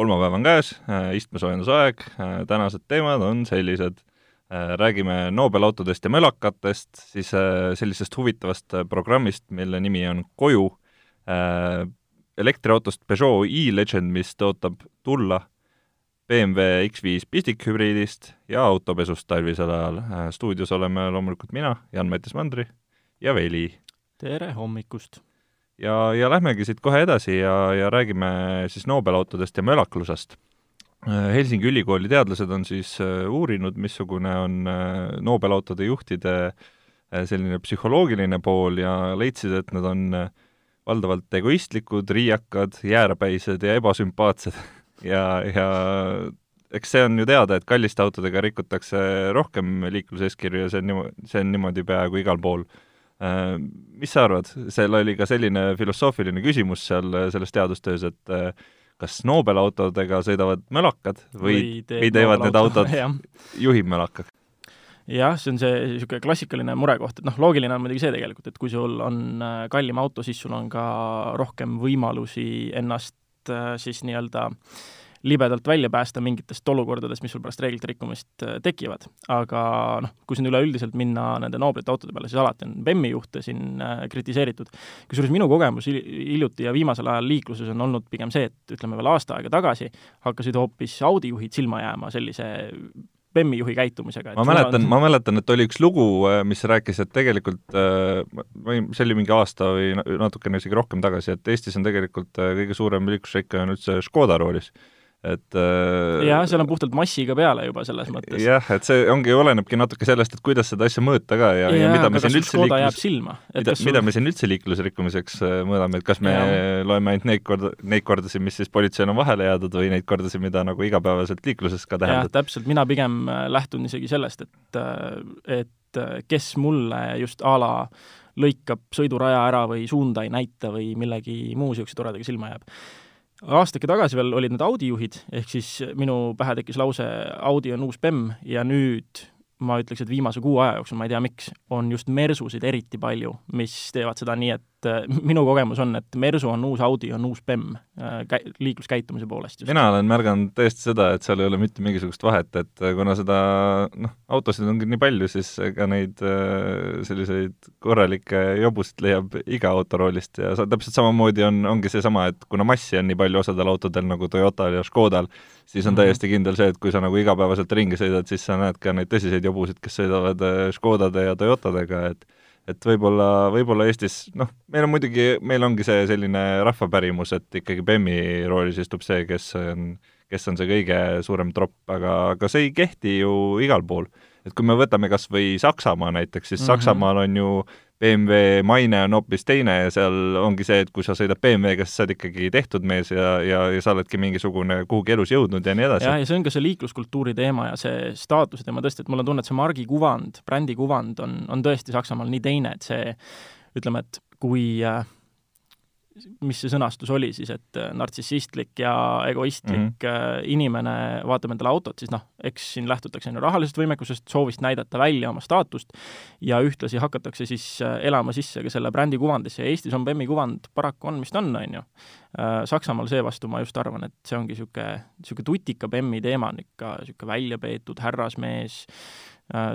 kolmapäev on käes, äh, istmesoojendusaeg, äh, tänased teemad on sellised, äh, räägime Nobel autodest ja mölakatest, siis sellisest huvitavast programmist, mille nimi on Koju, elektriautost Peugeot e-Legend, mis tõotab tulla, BMW X5 pistikhübriidist ja autopesust talvisel ajal. stuudios oleme loomulikult mina, Jan-Mattias Mandri ja Veli. tere hommikust! Ja, ja lähmegi siit kohe edasi ja, ja räägime siis Nobel-autodest ja mölaklusest. Helsingi Ülikooli teadlased on siis äh, uurinud, missugune on äh, Nobel-autode juhtide äh, selline psühholoogiline pool ja leidsid, et nad on valdavalt egoistlikud, riiakad, jäärapäised ja ebasümpaatsed ja, ja eks see on ju teada, et kalliste autodega rikutakse rohkem liikluseeskirju ja see on niimoodi, see on niimoodi peaaegu igal pool mis sa arvad, seal oli ka selline filosoofiline küsimus seal selles teadustöös, et äh, kas Nobel autodega sõidavad mölakad või, või, teeb või teevad need autod, juhib mölakad? jah, see on see niisugune klassikaline murekoht, et noh, loogiline on muidugi see tegelikult, et kui sul on äh, kallim auto, siis sul on ka rohkem võimalusi ennast siis nii-öelda äh, libedalt välja päästa mingitest olukordadest, mis sul pärast reeglite rikkumist äh, tekivad. aga noh, kui siin üleüldiselt minna nende noobrite autode peale, siis alati on BEM-i juhte siin äh, kritiseeritud. kusjuures minu kogemus hiljuti ja viimasel ajal liikluses on olnud pigem see, et ütleme veel aasta aega tagasi hakkasid hoopis Audi juhid silma jääma sellise BEM-i juhi käitumisega. ma mäletan on..., ma mäletan, et oli üks lugu, äh, mis rääkis, et tegelikult või see oli mingi aasta või natukene isegi rohkem tagasi, et Eestis on tegelikult kõige suurem liiklusrikkaja on üldse Škoda roolis et äh, jah, seal on puhtalt massiga peale juba selles mõttes. jah, et see ongi, olenebki natuke sellest, et kuidas seda asja mõõta ka ja, ja, ja mida me siin üldse liiklus... mida, sul... mida me siin üldse liiklusrikkumiseks äh, mõõdame, et kas me ja. loeme ainult neid korda, neid kordasid, mis siis politseil on vahele jäädud või neid kordasid, mida nagu igapäevaselt liikluses ka tähendab? täpselt, mina pigem äh, lähtun isegi sellest, et, et kes mulle just a la lõikab sõiduraja ära või suunda ei näita või millegi muu niisuguse toredaga silma jääb aastake tagasi veel olid need Audi juhid, ehk siis minu pähe tekkis lause Audi on uus BEM ja nüüd ma ütleks, et viimase kuu aja jooksul, ma ei tea, miks, on just Mersusid eriti palju, mis teevad seda nii, et äh, minu kogemus on, et Mersu on uus Audi, on uus BEM äh, käi-, liikluskäitumise poolest. mina olen märganud tõesti seda, et seal ei ole mitte mingisugust vahet, et äh, kuna seda noh, autosid on küll nii palju, siis ega neid selliseid korralikke jobusid leiab iga auto roolist ja sa, täpselt samamoodi on, ongi seesama, et kuna massi on nii palju osadel autodel nagu Toyotal ja Škodal, siis on -hmm. täiesti kindel see, et kui sa nagu igapäevaselt ringi sõidad, siis sa näed ka neid tõsiseid jobusid, kes sõidavad Škodade ja Toyotadega, et et võib-olla, võib-olla Eestis noh, meil on muidugi, meil ongi see selline rahvapärimus, et ikkagi BEM-i roolis istub see, kes on, kes on see kõige suurem tropp, aga, aga see ei kehti ju igal pool. et kui me võtame kas või Saksamaa näiteks, siis mm -hmm. Saksamaal on ju BMW maine on hoopis teine ja seal ongi see, et kui sa sõidad BMW-ga, siis sa oled ikkagi tehtud mees ja, ja, ja sa oledki mingisugune kuhugi elus jõudnud ja nii edasi. jah, ja see on ka see liikluskultuuri teema ja see staatuse teema tõesti, et mul on tunne, et see margi kuvand, brändi kuvand on, on tõesti Saksamaal nii teine, et see ütleme, et kui äh, mis see sõnastus oli siis, et äh, nartsissistlik ja egoistlik mm -hmm. inimene vaatab endale autot, siis noh, eks siin lähtutakse on ju rahalisest võimekusest, soovist näidata välja oma staatust ja ühtlasi hakatakse siis äh, elama sisse ka selle brändi kuvandisse ja Eestis on BEM-i kuvand paraku on, mis ta on, on ju. Saksamaal seevastu ma just arvan, et see ongi niisugune, niisugune tutika BEM-i teema on ikka niisugune välja peetud härrasmees,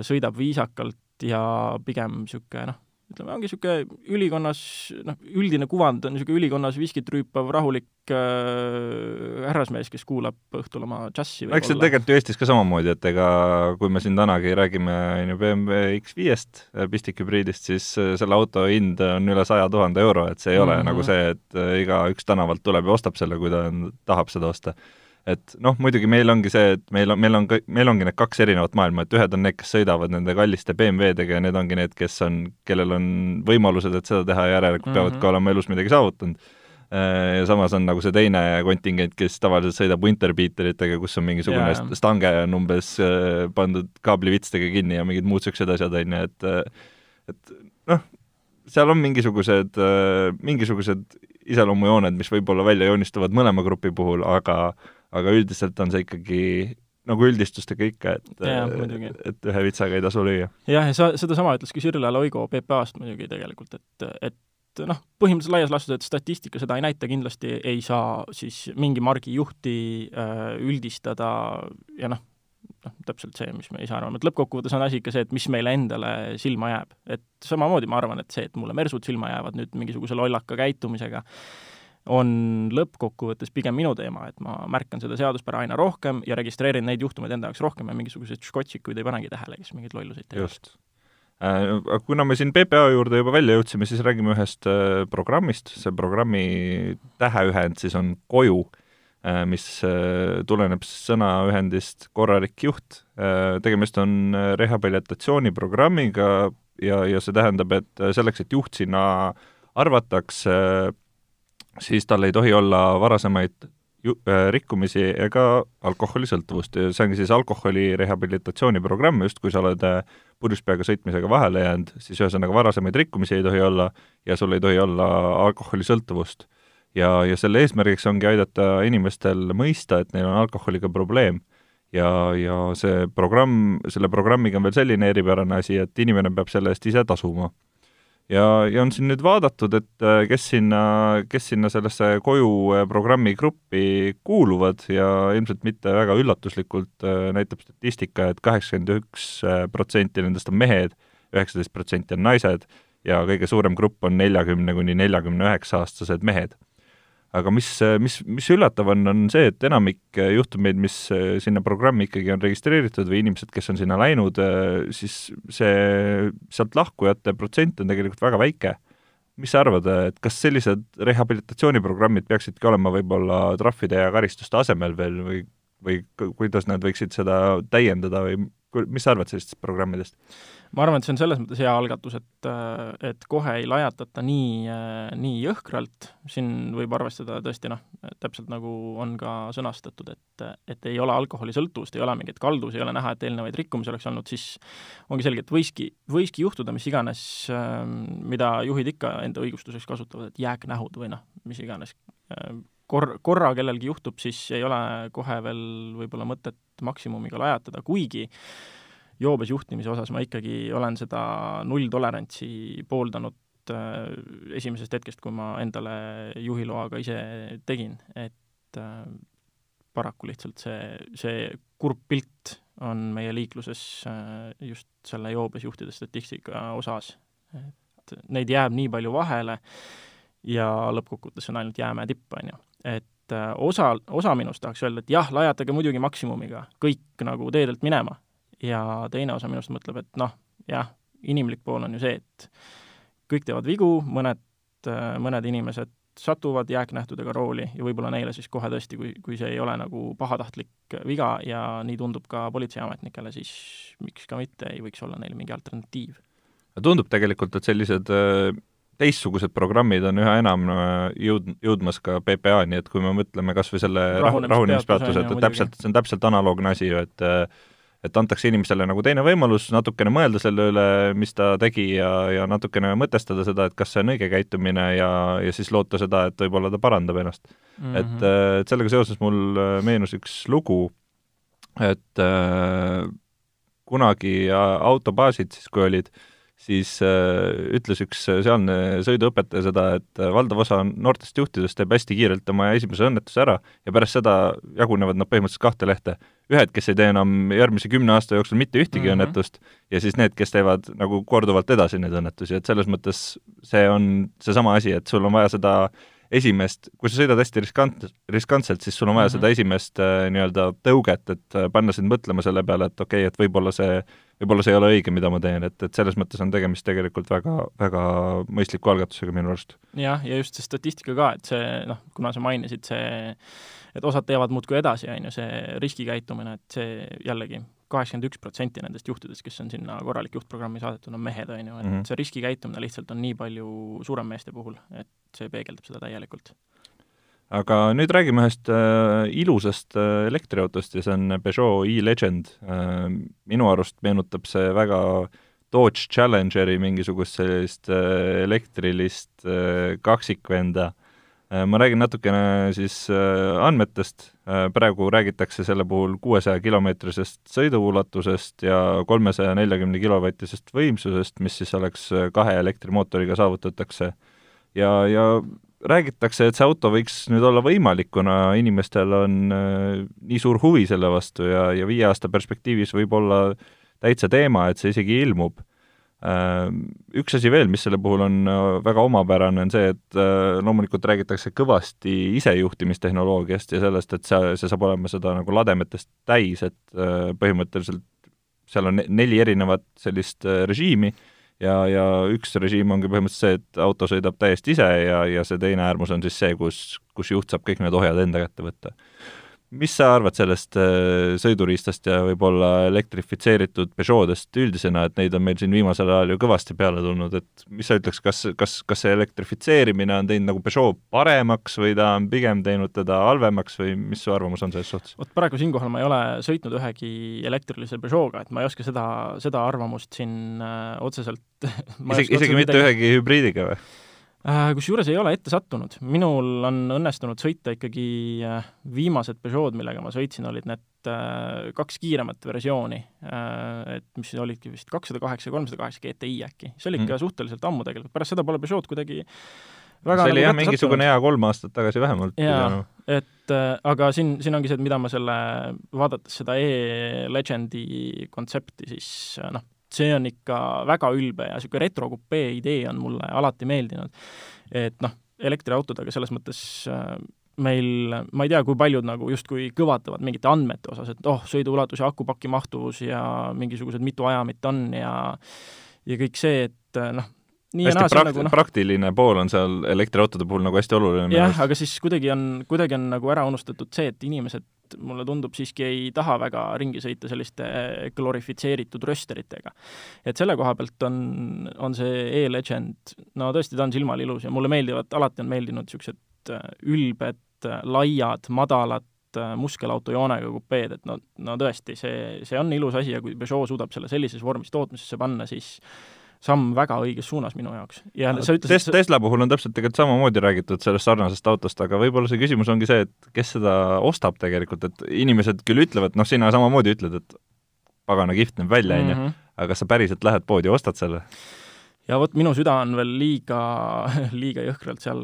sõidab viisakalt ja pigem niisugune noh, ütleme, ongi niisugune ülikonnas, noh, üldine kuvand on niisugune ülikonnas viskit rüüpav rahulik äh, härrasmees, kes kuulab õhtul oma džassi eks see tegelikult ju Eestis ka samamoodi, et ega kui me siin tänagi räägime, on ju, BMW X5-st, äh, pistikhübriidist, siis äh, selle auto hind on üle saja tuhande euro, et see ei ole mm -hmm. nagu see, et äh, igaüks tänavalt tuleb ja ostab selle, kui ta on, tahab seda osta et noh, muidugi meil ongi see, et meil on, meil on, meil ongi need kaks erinevat maailma, et ühed on need, kes sõidavad nende kalliste BMW-dega ja need ongi need, kes on, kellel on võimalused, et seda teha ja järelikult mm -hmm. peavad ka olema elus midagi saavutanud. ja samas on nagu see teine kontingent, kes tavaliselt sõidab Winterbeateritega, kus on mingisugune yeah. stange on umbes pandud kaablivitstega kinni ja mingid muud niisugused asjad, on ju, et et noh, seal on mingisugused, mingisugused iseloomujooned, mis võib-olla välja joonistuvad mõlema grupi puhul, aga aga üldiselt on see ikkagi nagu üldistustega ikka, et, et ühe vitsaga ei tasu lüüa. jah, ja sa, sedasama ütles ka Sirle Loigo PPA-st muidugi tegelikult, et, et noh, põhimõtteliselt laias laastus, et statistika seda ei näita, kindlasti ei saa siis mingi margi juhti äh, üldistada ja noh, noh, täpselt see, mis me ise arvame, et lõppkokkuvõttes on asi ikka see, et mis meile endale silma jääb. et samamoodi ma arvan, et see, et mulle mersud silma jäävad nüüd mingisuguse lollaka käitumisega, on lõppkokkuvõttes pigem minu teema, et ma märkan seda seaduspära aina rohkem ja registreerin neid juhtumeid enda jaoks rohkem ja mingisuguseid škotšikuid ei panegi tähele, kes mingeid lolluseid teevad. just äh,. Kuna me siin PPA juurde juba välja jõudsime, siis räägime ühest äh, programmist, see programmi täheühend siis on koju äh,, mis äh, tuleneb sõnaühendist korralik juht äh,. Tegemist on äh, rehabilitatsiooniprogrammiga ja, ja see tähendab, et selleks, et juht sinna arvatakse siis tal ei tohi olla varasemaid ju-, äh, rikkumisi ega alkoholisõltuvust. Ja see ongi siis alkoholi rehabilitatsiooniprogramm, just kui sa oled äh, purjus peaga sõitmisega vahele jäänud, siis ühesõnaga varasemaid rikkumisi ei tohi olla ja sul ei tohi olla alkoholisõltuvust. ja, ja selle eesmärgiks ongi aidata inimestel mõista, et neil on alkoholiga probleem. Ja, ja see programm, selle programmiga on veel selline eripärane asi, et inimene peab selle eest ise tasuma ja, ja on siin nüüd vaadatud, et äh, kes sinna, kes sinna sellesse koju äh, programmi gruppi kuuluvad ja ilmselt mitte väga üllatuslikult äh, näitab statistika et, et kaheksakümmend üks protsenti nendest on mehed, üheksateist protsenti on naised ja kõige suurem grupp on neljakümne kuni neljakümne üheksa aastased mehed aga mis, mis, mis üllatav on, on see, et enamik juhtumeid, mis äh, sinna programmi ikkagi on registreeritud või inimesed, kes on sinna läinud, äh, siis see sealt lahkujate protsent on tegelikult väga väike. mis sa arvad, et kas sellised rehabilitatsiooniprogrammid peaksidki olema võib-olla trahvide ja karistuste asemel veel või, või kuidas nad võiksid seda täiendada või mis sa arvad sellistest programmidest? ma arvan, et see on selles mõttes hea algatus, et, et kohe ei lajatata nii, nii jõhkralt, siin võib arvestada tõesti noh, täpselt nagu on ka sõnastatud, et, et ei ole alkoholisõltuvust, ei ole mingeid kaldusi, ei ole näha, et eelnevaid rikkumisi oleks olnud, siis ongi selge, et võiski, võiski juhtuda mis iganes, mida juhid ikka enda õigustuseks kasutavad, et jääknähud või noh, mis iganes kor-, korra kellelgi juhtub, siis ei ole kohe veel võib-olla mõtet maksimumiga lajatada, kuigi joobes juhtimise osas ma ikkagi olen seda nulltolerantsi pooldanud äh, esimesest hetkest, kui ma endale juhiloaga ise tegin, et äh, paraku lihtsalt see, see kurb pilt on meie liikluses äh, just selle joobes juhtide statistika osas. et neid jääb nii palju vahele ja lõppkokkuvõttes on ainult jäämäe tipp, on ju. Et osa, osa minust tahaks öelda, et jah, lajatage muidugi maksimumiga kõik nagu teedelt minema, ja teine osa minust mõtleb, et noh, jah, inimlik pool on ju see, et kõik teevad vigu, mõned, mõned inimesed satuvad jääknähtudega rooli ja võib-olla neile siis kohe tõesti, kui, kui see ei ole nagu pahatahtlik viga ja nii tundub ka politseiametnikele, siis miks ka mitte ei võiks olla neil mingi alternatiiv. tundub tegelikult, et sellised äh, teistsugused programmid on üha enam äh, jõud-, jõudmas ka PPA-ni, et kui me mõtleme kas või selle rahunemispeatuse, et, et täpselt, see on täpselt analoogne asi ju, et äh, et antakse inimestele nagu teine võimalus natukene mõelda selle üle, mis ta tegi ja, ja natukene mõtestada seda, et kas see on õige käitumine ja, ja siis loota seda, et võib-olla ta parandab ennast mm. -hmm. et, äh, et sellega seoses mul meenus üks lugu, et äh, kunagi autobaasid siis, kui olid äh, siis äh, ütles üks sealne sõiduõpetaja seda, et äh, valdav osa noortest juhtidest teeb hästi kiirelt oma esimese õnnetuse ära ja pärast seda jagunevad nad põhimõtteliselt kahte lehte. ühed, kes ei tee enam järgmise kümne aasta jooksul mitte ühtegi mm -hmm. õnnetust ja siis need, kes teevad nagu korduvalt edasi neid õnnetusi, et selles mõttes see on seesama asi, et sul on vaja seda äh, esimest, kui sa sõidad hästi riskant, riskantselt, siis sul on vaja mm -hmm. seda esimest äh, nii-öelda tõuget, et äh, panna sind mõtlema selle peale, et okei okay,, et võib-olla see, võib-olla see ei ole õige, mida ma teen, et, et selles mõttes on tegemist tegelikult väga, väga mõistliku algatusega minu arust. jah, ja just see statistika ka, et see noh, kuna sa mainisid, see et osad teevad muudkui edasi, on ju, see riskikäitumine, et see jällegi kaheksakümmend üks protsenti nendest juhtidest, kes on sinna korralik juhtprogrammi saadetud, on mehed, on ju, et mm -hmm. see riskikäitumine lihtsalt on nii palju suurem meeste puhul, et see peegeldab seda täielikult. Aga nüüd räägime ühest äh, ilusast äh, elektriautost ja see on Peugeot e-Legend äh,. minu arust meenutab see väga Dodge Challengeri mingisugust sellist äh, elektrilist äh, kaksikvenda äh,. ma räägin natukene siis äh, andmetest äh,, praegu räägitakse selle puhul kuuesaja kilomeetrisest sõiduulatusest ja kolmesaja neljakümne kilovatisest võimsusest, mis siis oleks äh, kahe elektrimootoriga saavutatakse. ja, ja räägitakse, et see auto võiks nüüd olla võimalik, kuna inimestel on äh, nii suur huvi selle vastu ja, ja viie aasta perspektiivis võib olla täitsa teema, et see isegi ilmub äh,. Üks asi veel, mis selle puhul on äh, väga omapärane, on see, et äh, loomulikult räägitakse kõvasti isejuhtimistehnoloogiast ja sellest, et see, see saab olema seda nagu lademetest täis, et põhimõtteliselt seal on neli erinevat sellist režiimi ja, ja üks režiim ongi põhimõtteliselt see, et auto sõidab täiesti ise ja, ja see teine äärmus on siis see, kus, kus juht saab kõik need ohjad enda kätte võtta mis sa arvad sellest äh, sõiduriistast ja võib-olla elektrifitseeritud Peugeot'dest üldisena, et neid on meil siin viimasel ajal ju kõvasti peale tulnud, et mis sa ütleks, kas, kas, kas see elektrifitseerimine on teinud nagu Peugeot paremaks või ta on pigem teinud teda halvemaks või mis su arvamus on selles suhtes? vot praegu siinkohal ma ei ole sõitnud ühegi elektrilise Peugeot'ga, et ma ei oska seda, seda arvamust siin äh, otseselt isegi, isegi mitte midagi... ühegi hübriidiga või? Äh, kusjuures ei ole ette sattunud, minul on õnnestunud sõita ikkagi äh, viimased Peugeot, millega ma sõitsin, olid need äh, kaks kiiremat versiooni, et mis olidki vist kakssada kaheksa ja kolmsada kaheksa GTI äkki, see oli ikka mm. suhteliselt ammu tegelikult, pärast seda pole Peugeot kuidagi väga see oli nagu jah, mingisugune hea kolm aastat tagasi vähemalt. jaa, et äh, aga siin, siin ongi see, et mida ma selle, vaadates seda e-Legendi kontsepti, siis noh, see on ikka väga ülbe ja niisugune retrokupee idee on mulle alati meeldinud. et noh, elektriautodega selles mõttes äh, meil, ma ei tea, kui paljud nagu justkui kõvatavad mingite andmete osas, et oh, sõiduulatus ja akupaki mahtuvus ja mingisugused mitu ajamit on ja ja kõik see, et äh, noh, nii hästi ja naa, prakt-, nagu, no, praktiline pool on seal elektriautode puhul nagu hästi oluline. jah, aga siis kuidagi on, kuidagi on nagu ära unustatud see, et inimesed mulle tundub, siiski ei taha väga ringi sõita selliste glorifitseeritud rösteritega. et selle koha pealt on, on see e-Legend, no tõesti, ta on silmale ilus ja mulle meeldivad, alati on meeldinud niisugused äh, ülbed, äh, laiad, madalad, muskelautojoonega kupeed, et no, no tõesti, see, see on ilus asi ja kui Peugeot suudab selle sellises vormis tootmisesse panna, siis samm väga õiges suunas minu jaoks. ja no, sa ütlesid Tes Tesla puhul on täpselt tegelikult samamoodi räägitud sellest sarnasest autost, aga võib-olla see küsimus ongi see, et kes seda ostab tegelikult, et inimesed küll ütlevad, noh, sina samamoodi ütled, et pagana kihvt näeb välja, on ju, mhm. aga kas sa päriselt lähed poodi ja ostad selle? ja vot minu süda on veel liiga, liiga jõhkralt seal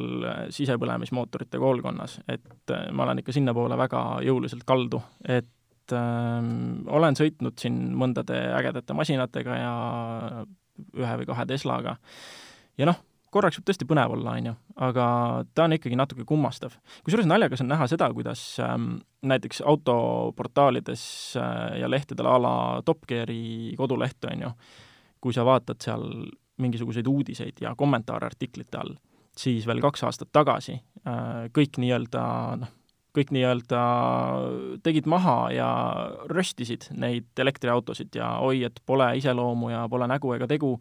sisepõlemismootorite koolkonnas, et äh, ma olen ikka sinnapoole väga jõuliselt kaldu, et äh, olen sõitnud siin mõndade ägedate masinatega ja ühe või kahe Teslaga. ja noh, korraks võib tõesti põnev olla, on ju, aga ta on ikkagi natuke kummastav. kusjuures naljakas on näha seda, kuidas ähm, näiteks autoportaalides äh, ja lehtedel a la Top Geari koduleht, on ju, kui sa vaatad seal mingisuguseid uudiseid ja kommentaare artiklite all, siis veel kaks aastat tagasi äh, kõik nii-öelda noh, kõik nii-öelda tegid maha ja röstisid neid elektriautosid ja oi, et pole iseloomu ja pole nägu ega tegu,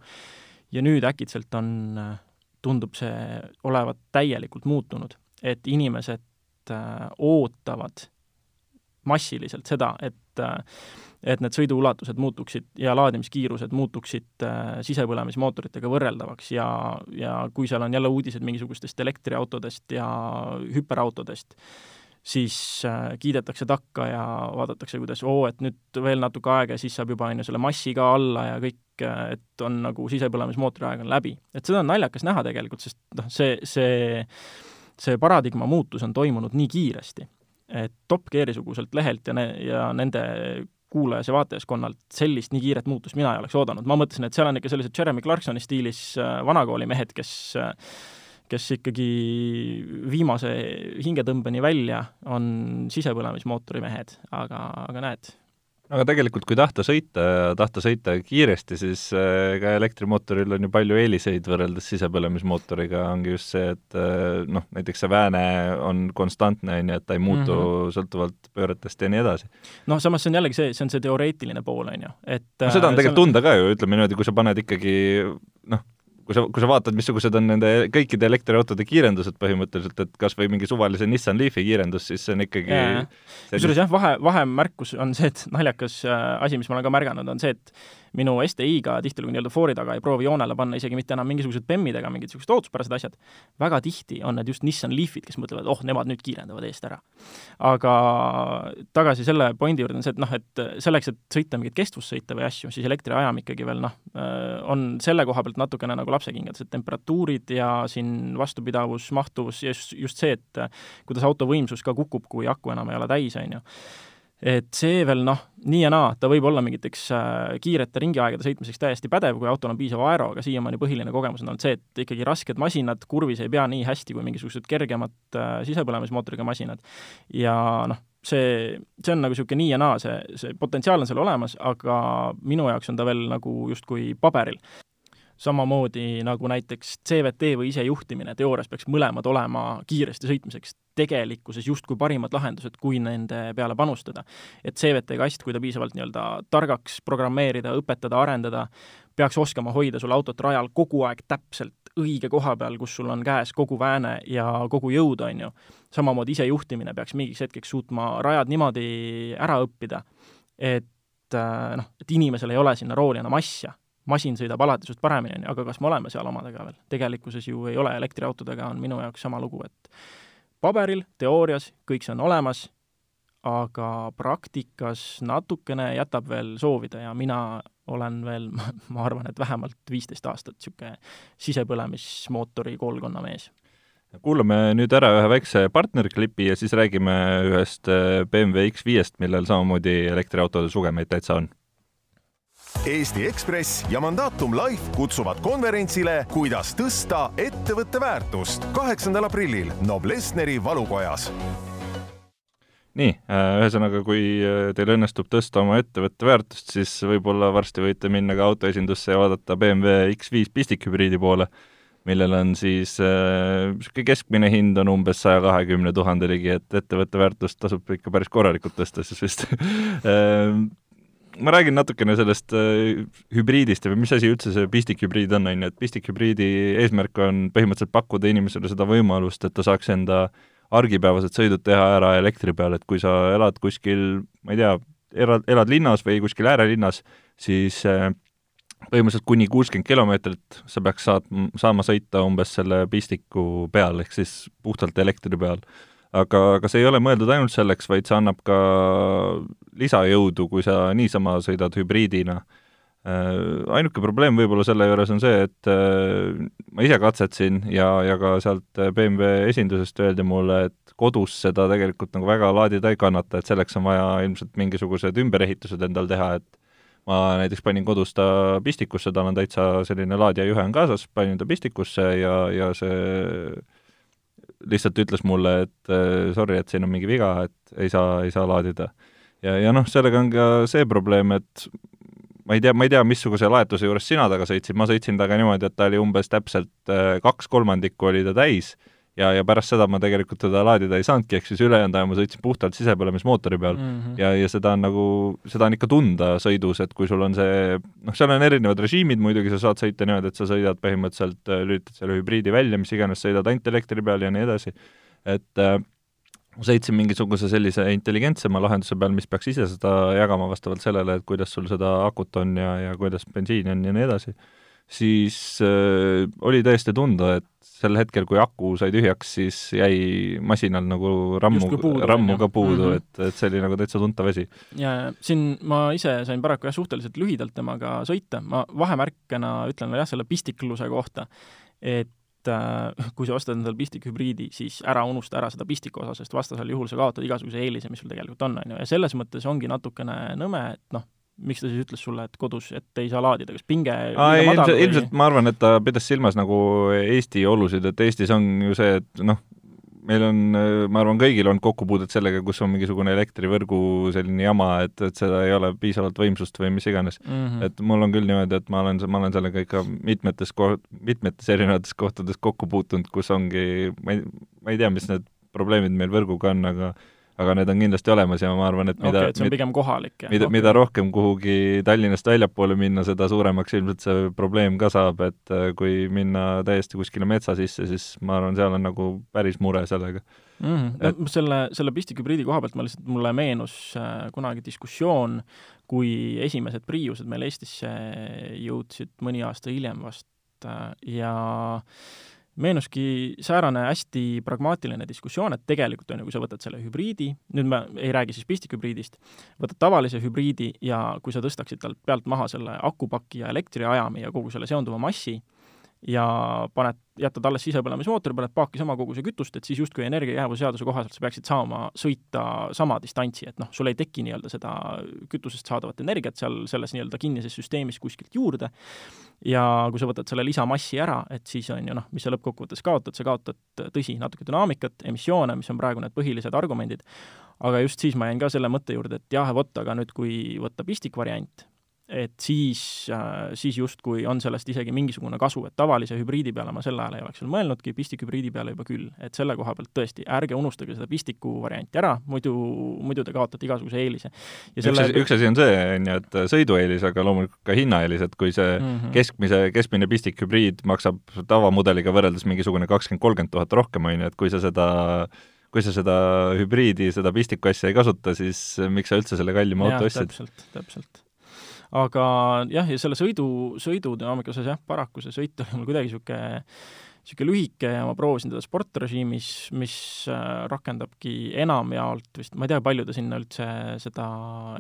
ja nüüd äkitselt on, tundub see olevat täielikult muutunud, et inimesed äh, ootavad massiliselt seda, et äh, et need sõiduulatused muutuksid ja laadimiskiirused muutuksid äh, sisepõlemismootoritega võrreldavaks ja, ja kui seal on jälle uudised mingisugustest elektriautodest ja hüperautodest, siis äh, kiidetakse takka ja vaadatakse, kuidas oo, et nüüd veel natuke aega ja siis saab juba, on ju, selle massi ka alla ja kõik, äh, et on nagu sisepõlemismootori aeg on läbi. et seda on naljakas näha tegelikult, sest noh, see, see, see paradigma muutus on toimunud nii kiiresti, et Top Geari-suguselt lehelt ja ne-, ja nende kuulajas- ja vaatajaskonnalt sellist nii kiiret muutust mina ei oleks oodanud, ma mõtlesin, et seal on ikka sellised Jeremy Clarksoni stiilis äh, vanakooli mehed, kes äh, kes ikkagi viimase hingetõmbeni välja on sisepõlemismootori mehed, aga, aga näed. aga tegelikult, kui tahta sõita ja tahta sõita kiiresti, siis äh, ka elektrimootoril on ju palju eeliseid võrreldes sisepõlemismootoriga, ongi just see, et äh, noh, näiteks see vääne on konstantne, on ju, et ta ei muutu mm -hmm. sõltuvalt pööretest ja nii edasi. noh, samas see on jällegi see, see on see teoreetiline pool, on ju, et no seda on äh, tegelikult on... tunda ka ju, ütleme niimoodi, kui sa paned ikkagi noh, kui sa, kui sa vaatad, missugused on nende kõikide elektriautode kiirendused põhimõtteliselt, et kas või mingi suvalise Nissan Leafi kiirendus, siis see on ikkagi kusjuures jah, vahe, vahemärkus on see, et naljakas äh, asi, mis ma olen ka märganud, on see, et minu STI-ga tihtilugu nii-öelda foori taga ei proovi joonele panna isegi mitte enam mingisugused BEM-id ega mingid niisugused ootuspärased asjad, väga tihti on need just Nissan Leafid, kes mõtlevad, oh, nemad nüüd kiirendavad eest ära. aga tagasi selle pointi juurde on see, et noh, et selleks, et sõita mingeid kestvussõite või asju, siis elektriajam ikkagi veel noh, äh, on selle koha pealt natukene nagu lapsekingades, et temperatuurid ja siin vastupidavus, mahtuvus ja just, just see, et kuidas auto võimsus ka kukub, kui aku enam ei ole täis, on ju et see veel noh, nii ja naa, ta võib olla mingiteks äh, kiirete ringiaegade sõitmiseks täiesti pädev, kui autol on piisav aero, aga siiamaani põhiline kogemus on olnud see, et ikkagi rasked masinad kurvis ei pea nii hästi kui mingisugused kergemad äh, sisepõlemismootoriga masinad. ja noh, see, see on nagu niisugune nii ja naa, see, see potentsiaal on seal olemas, aga minu jaoks on ta veel nagu justkui paberil samamoodi nagu näiteks CVT või isejuhtimine, teoorias peaks mõlemad olema kiiresti sõitmiseks tegelikkuses justkui parimad lahendused, kui nende peale panustada. et CVT kast, kui ta piisavalt nii-öelda targaks programmeerida, õpetada, arendada, peaks oskama hoida sul autot rajal kogu aeg täpselt õige koha peal, kus sul on käes kogu vääne ja kogu jõud, on ju. samamoodi isejuhtimine peaks mingiks hetkeks suutma rajad niimoodi ära õppida, et äh, noh, et inimesel ei ole sinna rooli enam asja masin sõidab alati sinust paremini, on ju, aga kas me oleme seal omadega veel? tegelikkuses ju ei ole, elektriautodega on minu jaoks sama lugu, et paberil, teoorias, kõik see on olemas, aga praktikas natukene jätab veel soovida ja mina olen veel, ma arvan, et vähemalt viisteist aastat niisugune sisepõlemismootori koolkonna mees. kuulame nüüd ära ühe väikse partnerklipi ja siis räägime ühest BMW X5-st, millel samamoodi elektriautode sugemeid täitsa on Eesti Ekspress ja Mandatum Life kutsuvad konverentsile Kuidas tõsta ettevõtte väärtust. kaheksandal aprillil Noblessneri valukojas. Nii, äh, ühesõnaga, kui äh, teil õnnestub tõsta oma ettevõtte väärtust, siis võib-olla varsti võite minna ka autoesindusse ja vaadata BMW X5 pistikhübriidi poole, millel on siis niisugune äh, keskmine hind on umbes saja kahekümne tuhande ligi, et ettevõtte väärtust tasub ikka päris korralikult tõsta siis vist ma räägin natukene sellest äh, hübriidist ja mis asi üldse see pistikhübriid on, on ju, et pistikhübriidi eesmärk on põhimõtteliselt pakkuda inimesele seda võimalust, et ta saaks enda argipäevased sõidud teha ära elektri peal, et kui sa elad kuskil, ma ei tea, elad, elad linnas või kuskil äärelinnas, siis äh, põhimõtteliselt kuni kuuskümmend kilomeetrit sa peaks saat-, saama sõita umbes selle pistiku peal, ehk siis puhtalt elektri peal aga, aga see ei ole mõeldud ainult selleks, vaid see annab ka lisajõudu, kui sa niisama sõidad hübriidina. Äh, ainuke probleem võib-olla selle juures on see, et äh, ma ise katsetasin ja, ja ka sealt BMW esindusest öeldi mulle, et kodus seda tegelikult nagu väga laadida ei kannata, et selleks on vaja ilmselt mingisugused ümberehitused endal teha, et ma näiteks panin kodus ta pistikusse, tal on täitsa selline laadijajuhe on kaasas, panin ta pistikusse ja, ja see lihtsalt ütles mulle, et äh, sorry, et siin on mingi viga, et ei saa, ei saa laadida. ja, ja noh, sellega on ka see probleem, et ma ei tea, ma ei tea, missuguse laetuse juures sina taga sõitsid, ma sõitsin temaga niimoodi, et ta oli umbes täpselt äh, kaks kolmandikku oli ta täis ja, ja pärast seda ma tegelikult teda laadida ei saanudki, ehk siis ülejäänud aja ma sõitsin puhtalt sisepõlemismootori peal mm. -hmm. ja, ja seda on nagu, seda on ikka tunda sõidus, et kui sul on see, noh, seal on erinevad režiimid muidugi, sa saad sõita niimoodi, et sa sõidad põhimõtteliselt, äh, lülitad selle hübriidi välja, mis iganes, sõidad ainult elektri peal ja nii edasi, et äh, sõitsin mingisuguse sellise intelligentsema lahenduse peal, mis peaks ise seda jagama vastavalt sellele, et kuidas sul seda akut on ja, ja kuidas bensiini on ja nii edasi siis äh, oli tõesti tunda, et sel hetkel, kui aku sai tühjaks, siis jäi masinal nagu rammu, rammu ka puudu mm, -hmm. et, et see oli nagu täitsa tuntav asi. ja, ja siin ma ise sain paraku jah, suhteliselt lühidalt temaga sõita, ma vahemärkena ütlen jah, selle pistikluse kohta, et äh, kui sa ostad endale pistikhübriidi, siis ära unusta ära seda pistiku osa, sest vastasel juhul sa kaotad igasuguse eelise, mis sul tegelikult on, on ju, ja selles mõttes ongi natukene nõme, et noh, miks ta siis ütles sulle, et kodus, et ei saa laadida, kas pinge Aa, ilmselt, või... ilmselt ma arvan, et ta pidas silmas nagu Eesti olusid, et Eestis on ju see, et noh, meil on, ma arvan, kõigil on kokkupuudet sellega, kus on mingisugune elektrivõrgu selline jama, et, et seda ei ole piisavalt võimsust või mis iganes mm. -hmm. et mul on küll niimoodi, et ma olen, ma olen sellega ikka mitmetes koht-, mitmetes erinevates kohtades kokku puutunud, kus ongi, ma ei, ma ei tea, mis need probleemid meil võrguga on, aga aga need on kindlasti olemas ja ma arvan, et mida okay, et see on pigem kohalik, jah? mida okay., mida rohkem kuhugi Tallinnast väljapoole minna, seda suuremaks ilmselt see probleem ka saab, et äh, kui minna täiesti kuskile metsa sisse, siis ma arvan, seal on nagu päris mure sellega mm. -hmm. Et... No, selle, selle pistikhübriidi koha pealt ma lihtsalt, mulle meenus äh, kunagi diskussioon, kui esimesed Priused meil Eestisse jõudsid mõni aasta hiljem vast äh, ja meenuski säärane hästi pragmaatiline diskussioon, et tegelikult on ju, kui sa võtad selle hübriidi, nüüd ma ei räägi siis pistikhübriidist, võtad tavalise hübriidi ja kui sa tõstaksid talt pealt maha selle akupaki ja elektriajami ja kogu selle seonduva massi ja paned, jätad alles sisepõlemismootori, paned paaki sama koguse kütust, et siis justkui energiajäävuse seaduse kohaselt sa peaksid saama sõita sama distantsi, et noh, sul ei teki nii-öelda seda kütusest saadavat energiat seal selles nii-öelda kinnises süsteemis kuskilt juurde, ja kui sa võtad selle lisamassi ära, et siis on ju noh, mis sa lõppkokkuvõttes kaotad, sa kaotad, tõsi, natuke dünaamikat, emissioone, mis on praegu need põhilised argumendid, aga just siis ma jäin ka selle mõtte juurde, et jah, vot, aga nüüd, kui võtta pistikvariant, et siis, äh, siis justkui on sellest isegi mingisugune kasu, et tavalise hübriidi peale ma sel ajal ei oleks veel mõelnudki, pistikhübriidi peale juba küll. et selle koha pealt tõesti, ärge unustage seda pistiku varianti ära, muidu, muidu te kaotate igasuguse eelise. selle... üks asi on see, on ju, et sõidueelis, aga loomulikult ka hinnaeelis, et kui see mm -hmm. keskmise, keskmine pistikhübriid maksab tavamudeliga võrreldes mingisugune kakskümmend, kolmkümmend tuhat rohkem, on ju, et kui sa seda kui sa seda hübriidi, seda pistiku asja ei kasuta, siis miks sa üldse selle kallima auto ostsid? täpselt, täpselt aga jah, ja selle sõidu, sõidudünaamika osas jah, paraku see sõit oli mul kuidagi niisugune niisugune lühike ja ma proovisin teda sportrežiimis, mis äh, rakendabki enamjaolt vist, ma ei tea, palju ta sinna üldse seda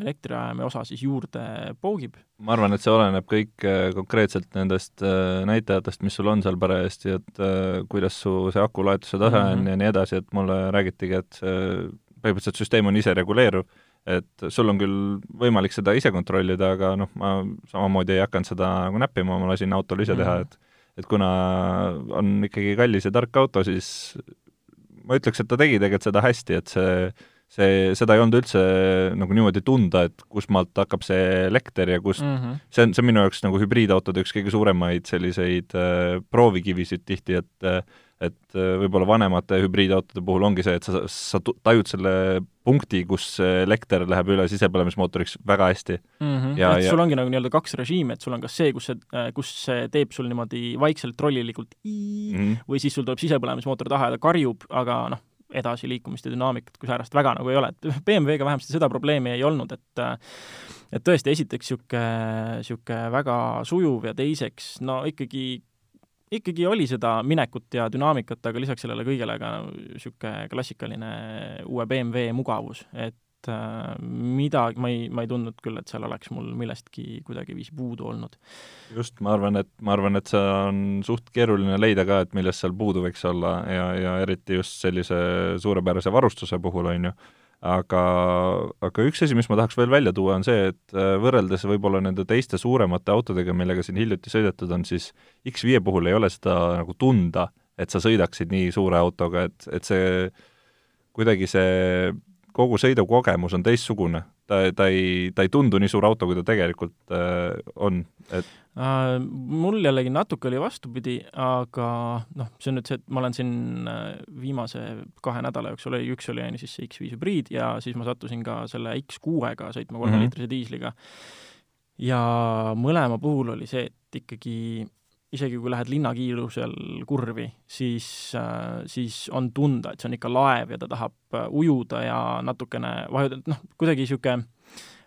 elektriajami osa siis juurde poogib. ma arvan, et see oleneb kõik äh, konkreetselt nendest äh, näitajatest, mis sul on seal parajasti, et kuidas su see aku laetuse tase mm -hmm. on ja nii edasi, et mulle räägitigi, et see põhimõtteliselt süsteem on ise reguleeruv et sul on küll võimalik seda ise kontrollida, aga noh, ma samamoodi ei hakanud seda nagu näppima, ma lasin autol ise teha, mhm. et et kuna on ikkagi kallis ja tark auto, siis ma ütleks, et ta tegi tegelikult seda hästi, et see see, seda ei olnud üldse nagu niimoodi tunda, et kust maalt hakkab see elekter ja kust mm, -hmm. see on, see on minu jaoks nagu hübriidautode üks kõige suuremaid selliseid äh, proovikivisid tihti, et äh, et äh, võib-olla vanemate hübriidautode puhul ongi see, et sa, sa tajud selle punkti, kus elekter läheb üle sisepõlemismootoriks väga hästi mm. -hmm. ja, et ja sul ongi nagu nii-öelda kaks režiimi, et sul on kas see, kus see, äh, kus see teeb sul niimoodi vaikselt trollilikult mm -hmm. või siis sul tuleb sisepõlemismootor taha ja ta karjub, aga noh, edasiliikumist ja dünaamikat kui säärast väga nagu ei ole, et BMW-ga vähemasti seda probleemi ei olnud, et äh, et tõesti, esiteks niisugune, niisugune väga sujuv ja teiseks no ikkagi ikkagi oli seda minekut ja dünaamikat, aga lisaks sellele kõigele ka niisugune klassikaline uue BMW mugavus, et äh, midagi, ma ei, ma ei tundnud küll, et seal oleks mul millestki kuidagiviisi puudu olnud. just, ma arvan, et, ma arvan, et see on suht keeruline leida ka, et millest seal puudu võiks olla ja, ja eriti just sellise suurepärase varustuse puhul, on ju aga, aga üks asi, mis ma tahaks veel välja tuua, on see, et äh, võrreldes võib-olla nende teiste suuremate autodega, millega siin hiljuti sõidetud on, siis X5 puhul ei ole seda nagu tunda, et sa sõidaksid nii suure autoga, et, et see kuidagi see kogu sõidukogemus on teistsugune. ta, ta ei, ta ei tundu nii suur auto, kui ta tegelikult äh, on, et Äh, mul jällegi natuke oli vastupidi, aga noh, see on nüüd see, et ma olen siin äh, viimase kahe nädala jooksul oli, üks oli siis see X5 hübriid ja siis ma sattusin ka selle X6-ga sõitma kolmeliitrise mm -hmm. diisliga. ja mõlema puhul oli see, et ikkagi isegi kui lähed linnakiirusel kurvi, siis, äh, siis on tunda, et see on ikka laev ja ta tahab ujuda ja natukene vajuda, noh, kuidagi niisugune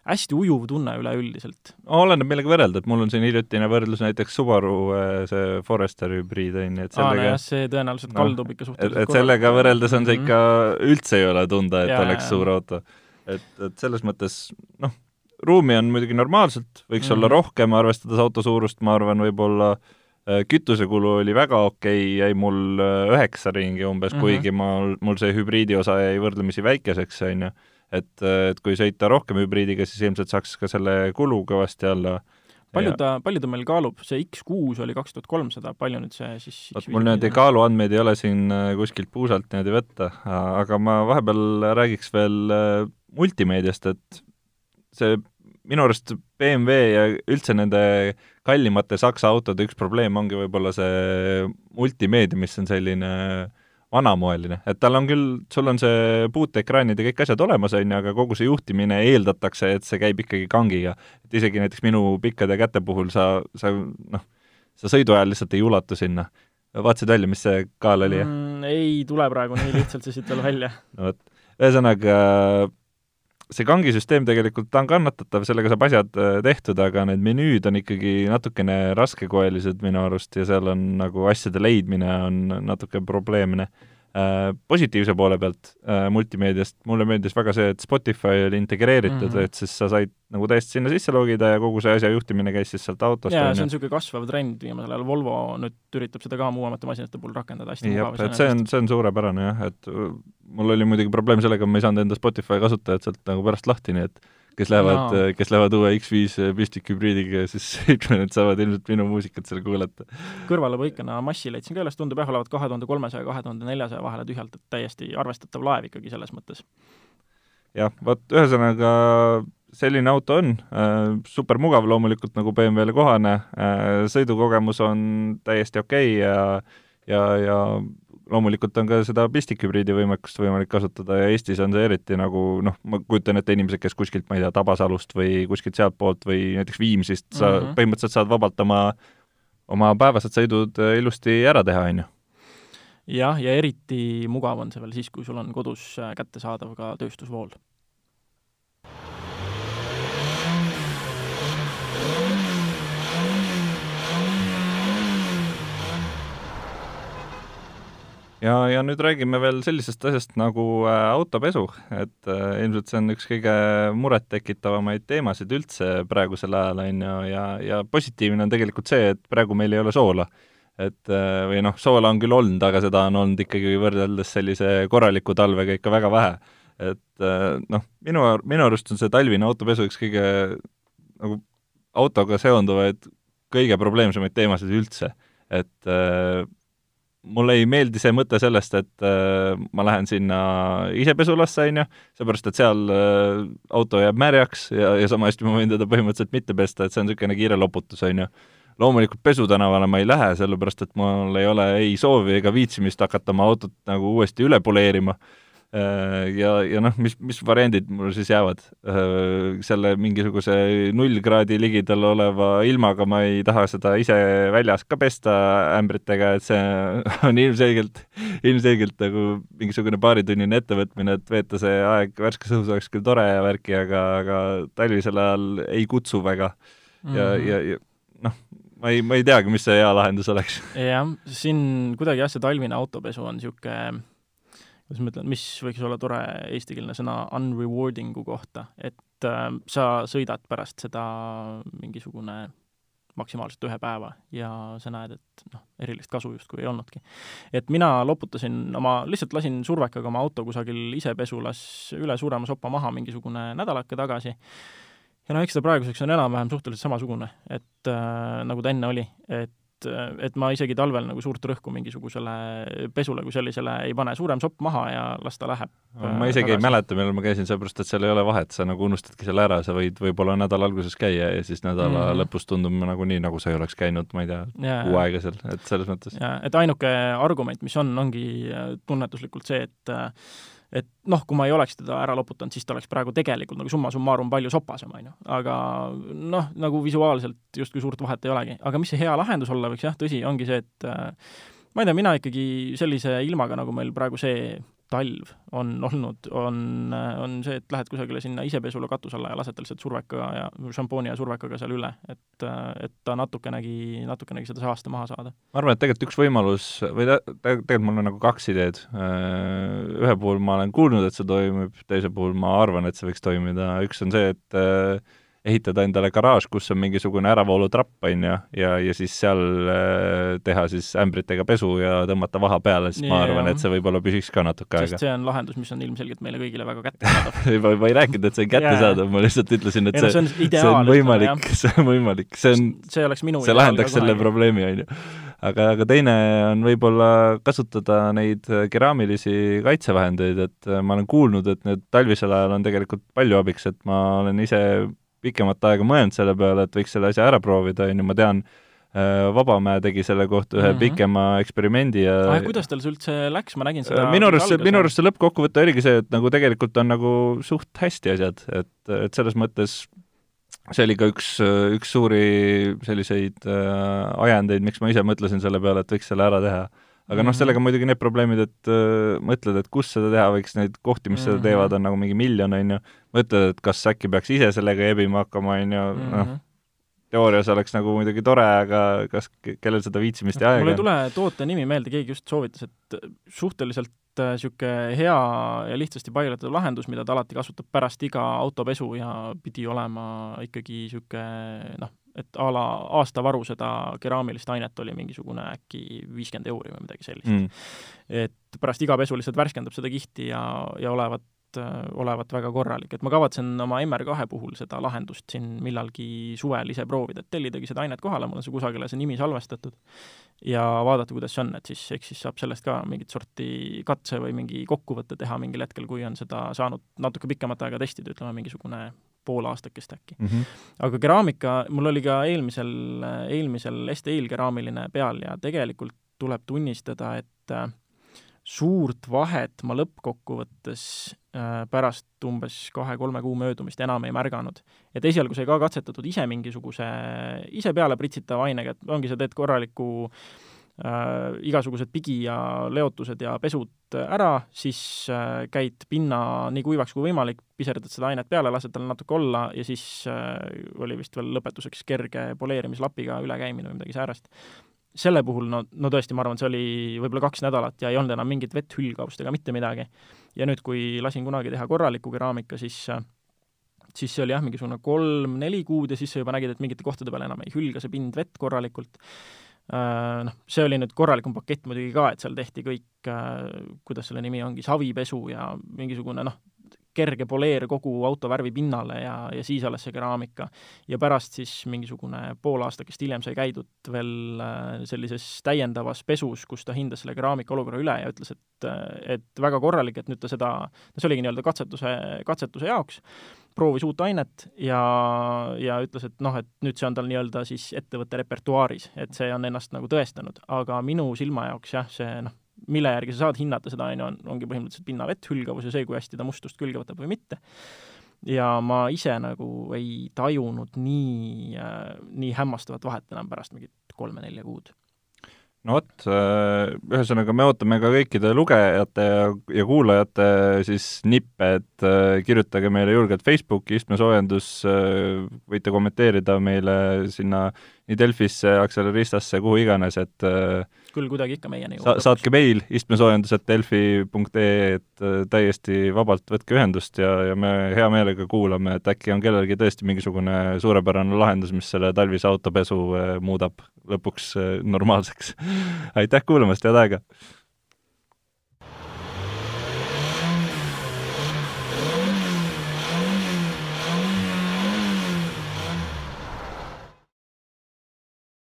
hästi ujuv tunne üleüldiselt. oleneb, millega võrrelda, et mul on siin hiljutine võrdlus näiteks Subaru äh, see Forester hübriid, on ju, et sellega aa, no see tõenäoliselt kaldub no, ikka suhteliselt et, et sellega võrreldes on see ikka mm, -hmm. üldse ei ole tunda, et ja, oleks suur auto. et, et selles mõttes noh, ruumi on muidugi normaalselt, võiks mm -hmm. olla rohkem, arvestades auto suurust, ma arvan, võib-olla äh, kütusekulu oli väga okei jäi mul äh, üheksa ringi umbes mm, -hmm. kuigi ma, mul see hübriidi osa jäi võrdlemisi väikeseks, on ju et, et kui sõita rohkem hübriidiga, siis ilmselt saaks ka selle kulu kõvasti alla. Palju ta, palju ta meil kaalub, see X6 oli kaks tuhat kolmsada, palju nüüd see siis vot mul niimoodi kaaluandmeid ei ole siin äh, kuskilt puusalt niimoodi võtta, aga ma vahepeal räägiks veel äh, multimeediast, et see minu arust BMW ja üldse nende kallimate Saksa autode üks probleem ongi võib-olla see multimeedia, mis on selline vanamoeline, et tal on küll, sul on see puuteekraanid ja kõik asjad olemas, on ju, aga kogu see juhtimine eeldatakse, et see käib ikkagi kangiga. et isegi näiteks minu pikkade käte puhul sa, sa noh, sa sõidu ajal lihtsalt ei ulatu sinna. vaatasid välja, mis see kaal oli mm,? ei tule praegu nii lihtsalt see siit veel välja. no vot, ühesõnaga see kangisüsteem tegelikult, ta on kannatatav, sellega saab asjad äh, tehtud, aga need menüüd on ikkagi natukene raskekoelised minu arust ja seal on nagu asjade leidmine on natuke probleemne positiivse poole pealt äh, multimeediast mulle meeldis väga see, et Spotify oli integreeritud mm, -hmm. et siis sa said nagu täiesti sinna sisse logida ja kogu see asja juhtimine käis siis sealt autost. jaa, see on niisugune kasvav trend viimasel ajal, Volvo nüüd üritab seda ka muuemate masinate puhul rakendada hästi mugav. et see on, see on suurepärane jah, et mul oli muidugi probleem sellega, ma ei saanud enda Spotify kasutajat sealt nagu pärast lahti, nii et kes lähevad no., kes lähevad uue X5 püstikhübriidiga, siis ütlen, et saavad ilmselt minu muusikat seal kuulata. kõrvalepõikena massi leidsin ka üles, tundub jah, olevat kahe tuhande kolmesaja, kahe tuhande neljasaja vahele tühjalt, et täiesti arvestatav laev ikkagi selles mõttes. jah, vot ühesõnaga selline auto on äh,, super mugav loomulikult, nagu BMW-le kohane äh,, sõidukogemus on täiesti okei okay ja ja, ja loomulikult on ka seda pistikhübriidi võimekust võimalik kasutada ja Eestis on see eriti nagu noh, ma kujutan ette inimesed, kes kuskilt, ma ei tea, Tabasalust või kuskilt sealtpoolt või näiteks Viimsist sa mm -hmm. põhimõtteliselt saad vabalt oma, oma päevased sõidud äh, ilusti ära teha, on ju. jah, ja eriti mugav on see veel siis, kui sul on kodus äh, kättesaadav ka tööstusvool ja, ja nüüd räägime veel sellisest asjast nagu äh, autopesu, et äh, ilmselt see on üks kõige murettekitavamaid teemasid üldse praegusel ajal, on ju, ja, ja positiivne on tegelikult see, et praegu meil ei ole soola. et äh, või noh, soola on küll olnud, aga seda on olnud ikkagi võrreldes sellise korraliku talvega ikka väga vähe. et noh, minu, minu arust on see talvine autopesu üks kõige nagu autoga seonduvaid kõige probleemsemaid teemasid üldse, et mulle ei meeldi see mõte sellest, et äh, ma lähen sinna ise pesulasse, on ju, seepärast et seal äh, auto jääb märjaks ja, ja sama hästi ma võin teda põhimõtteliselt mitte pesta, et see on niisugune kiire loputus, on ju. loomulikult pesutänavale ma ei lähe, sellepärast et mul ei ole ei soovi ega viitsimist hakata oma autot nagu uuesti üle poleerima Äh, ja, ja noh, mis, mis variandid mul siis jäävad? Äh, selle mingisuguse null kraadi ligidal oleva ilmaga ma ei taha seda ise väljas ka pesta ämbritega, et see on ilmselgelt, ilmselgelt nagu mingisugune paaritunnine ettevõtmine, et veeta see aeg värskes õhus oleks küll tore ja värki, aga, aga talvisel ajal ei kutsu väga. ja mm, -hmm. ja, ja noh, ma ei, ma ei teagi, mis see hea lahendus oleks. jah, siin kuidagi jah, see talvine autopesu on niisugune kuidas ma ütlen, mis võiks olla tore eestikeelne sõna unrewarding'u kohta, et äh, sa sõidad pärast seda mingisugune maksimaalselt ühe päeva ja sa näed, et noh, erilist kasu justkui ei olnudki. et mina loputasin oma, lihtsalt lasin survekaga oma auto kusagil isepesulas üle suurema sopa maha mingisugune nädalake tagasi. Ja no eks ta praeguseks on enam-vähem suhteliselt samasugune, et äh, nagu ta enne oli, et et, et ma isegi talvel nagu suurt rõhku mingisugusele pesule kui sellisele ei pane, suurem sopp maha ja las ta läheb. ma isegi tagasi. ei mäleta, millal ma käisin, sellepärast et seal ei ole vahet, sa nagu unustadki selle ära, sa võid võib-olla nädala alguses käia ja siis nädala mm. lõpus tundub nagu nii, nagu sa ei oleks käinud, ma ei tea, kuu aega seal, et selles mõttes. jaa, et ainuke argument, mis on, ongi tunnetuslikult see, et et noh, kui ma ei oleks teda ära loputanud, siis ta oleks praegu tegelikult nagu summa summarum palju sopasem, on ju. aga noh, nagu visuaalselt justkui suurt vahet ei olegi. aga mis see hea lahendus olla võiks, jah, tõsi, ongi see, et äh, ma ei tea, mina ikkagi sellise ilmaga, nagu meil praegu see talv on olnud, on, on see, et lähed kusagile sinna isepesule katuse alla ja lased tal lihtsalt surveka ja šampooni ja survekaga seal üle, et, et ta natukenegi, natukenegi seda saaste maha saada. ma arvan, et tegelikult üks võimalus või ta, tegelikult mul on nagu kaks ideed. Ühe puhul ma olen kuulnud, et see toimib, teise puhul ma arvan, et see võiks toimida, üks on see, et ehitada endale garaaž, kus on mingisugune äravoolutrapp, on ju, ja, ja siis seal äh, teha siis ämbritega pesu ja tõmmata vaha peale, siis ja, ma arvan, et see võib-olla püsiks ka natuke aega. sest see on lahendus, mis on ilmselgelt meile kõigile väga kättesaadav. Ma, ma ei rääkinud, et see on kättesaadav, ma lihtsalt ütlesin, et see, no, see, on, see on võimalik, see on võimalik, see on, see oleks minu see lahendaks selle probleemi, on ju aga, aga teine on võib-olla kasutada neid keraamilisi kaitsevahendeid, et ma olen kuulnud, et need talvisel ajal on tegelikult palju abiks, et ma olen ise pikemat aega mõelnud selle peale, et võiks selle asja ära proovida, on ju, ma tean, Vabamäe tegi selle kohta ühe mm -hmm. pikema eksperimendi ja ah, kuidas tal see üldse läks, ma nägin seda minu arust see, minu arust see lõppkokkuvõte oligi see, et nagu tegelikult on nagu suht hästi asjad, et, et selles mõttes see oli ka üks, üks suuri selliseid äh, ajendeid, miks ma ise mõtlesin selle peale, et võiks selle ära teha aga noh, mhm. sellega muidugi need probleemid, et äh, mõtled, et kus seda teha võiks, neid kohti, mis mm -hmm. seda teevad, mhm. on nagu mingi miljon, on ju, mõtled, et kas äkki peaks ise sellega ebima hakkama, on ju, noh, mhm. teoorias oleks nagu muidugi tore, aga kas, kellel seda viitsimist ja aega mul ei tule toote nimi meelde, keegi just soovitas, et suhteliselt niisugune äh, hea ja lihtsasti paigaldatav lahendus, mida ta alati kasutab pärast iga autopesu ja pidi olema ikkagi niisugune noh, et a la aastavaru seda keraamilist ainet oli mingisugune äkki viiskümmend euri või midagi sellist. Mm.. et pärast iga pesu lihtsalt värskendab seda kihti ja, ja olevat, olevat väga korralik, et ma kavatsen oma MR2 puhul seda lahendust siin millalgi suvel ise proovida, et tellidagi seda ainet kohale, mul on see kusagile see nimi salvestatud, ja vaadata, kuidas see on, et siis eks siis saab sellest ka mingit sorti katse või mingi kokkuvõtte teha mingil hetkel, kui on seda saanud natuke pikemat aega testida, ütleme mingisugune pool aastakest äkki mm. -hmm. aga keraamika, mul oli ka eelmisel, eelmisel STI-l keraamiline peal ja tegelikult tuleb tunnistada, et äh, suurt vahet ma lõppkokkuvõttes äh, pärast umbes kahe-kolme kuu möödumist enam ei märganud. et esialgu sai ka katsetatud ise mingisuguse, ise peale pritsitava ainega, et ongi, sa teed korraliku äh, igasugused pigi- ja leotused ja pesud ära, siis äh, käid pinna nii kuivaks kui võimalik, piserdad seda ainet peale, lased tal natuke olla ja siis äh, oli vist veel lõpetuseks kerge poleerimislapiga ülekäimine või midagi säärast. Selle puhul no, no tõesti, ma arvan, see oli võib-olla kaks nädalat ja ei olnud enam mingit vett hülgavust ega mitte midagi. ja nüüd, kui lasin kunagi teha korralikku keraamika, siis siis see oli jah, mingisugune kolm-neli kuud ja siis sa juba nägid, et mingite kohtade peal enam ei hülga see pind vett korralikult noh, see oli nüüd korralikum pakett muidugi ka, et seal tehti kõik, kuidas selle nimi ongi, savipesu ja mingisugune noh, kerge poleer kogu auto värvi pinnale ja, ja siis alles see keraamika. ja pärast siis mingisugune pool aastakest hiljem sai käidud veel äh, sellises täiendavas pesus, kus ta hindas selle keraamika olukorra üle ja ütles, et, et väga korralik, et nüüd ta seda, no see oligi nii-öelda katsetuse, katsetuse jaoks proovis uut ainet ja, ja ütles, et noh, et nüüd see on tal nii-öelda siis ettevõtte repertuaaris, et see on ennast nagu tõestanud, aga minu silma jaoks jah, see noh, mille järgi sa saad hinnata seda, on ju, on, ongi põhimõtteliselt pinnavett, hülgavus ja see, kui hästi ta mustust külge võtab või mitte. ja ma ise nagu ei tajunud nii äh,, nii hämmastavat vahet enam pärast mingit kolme-nelja kuud no vot, äh, ühesõnaga me ootame ka kõikide lugejate ja, ja kuulajate siis nippe, et äh, kirjutage meile julgelt Facebooki, istmesoojendus, äh, võite kommenteerida meile sinna nii Delfisse, Acceleristasse, kuhu iganes, et küll kuidagi ikka meieni sa,. saatke meil istmesoojendus.delfi.ee, et täiesti vabalt võtke ühendust ja, ja me hea meelega kuulame, et äkki on kellelgi tõesti mingisugune suurepärane lahendus, mis selle talvise autopesu muudab lõpuks normaalseks aitäh kuulamast, head aega!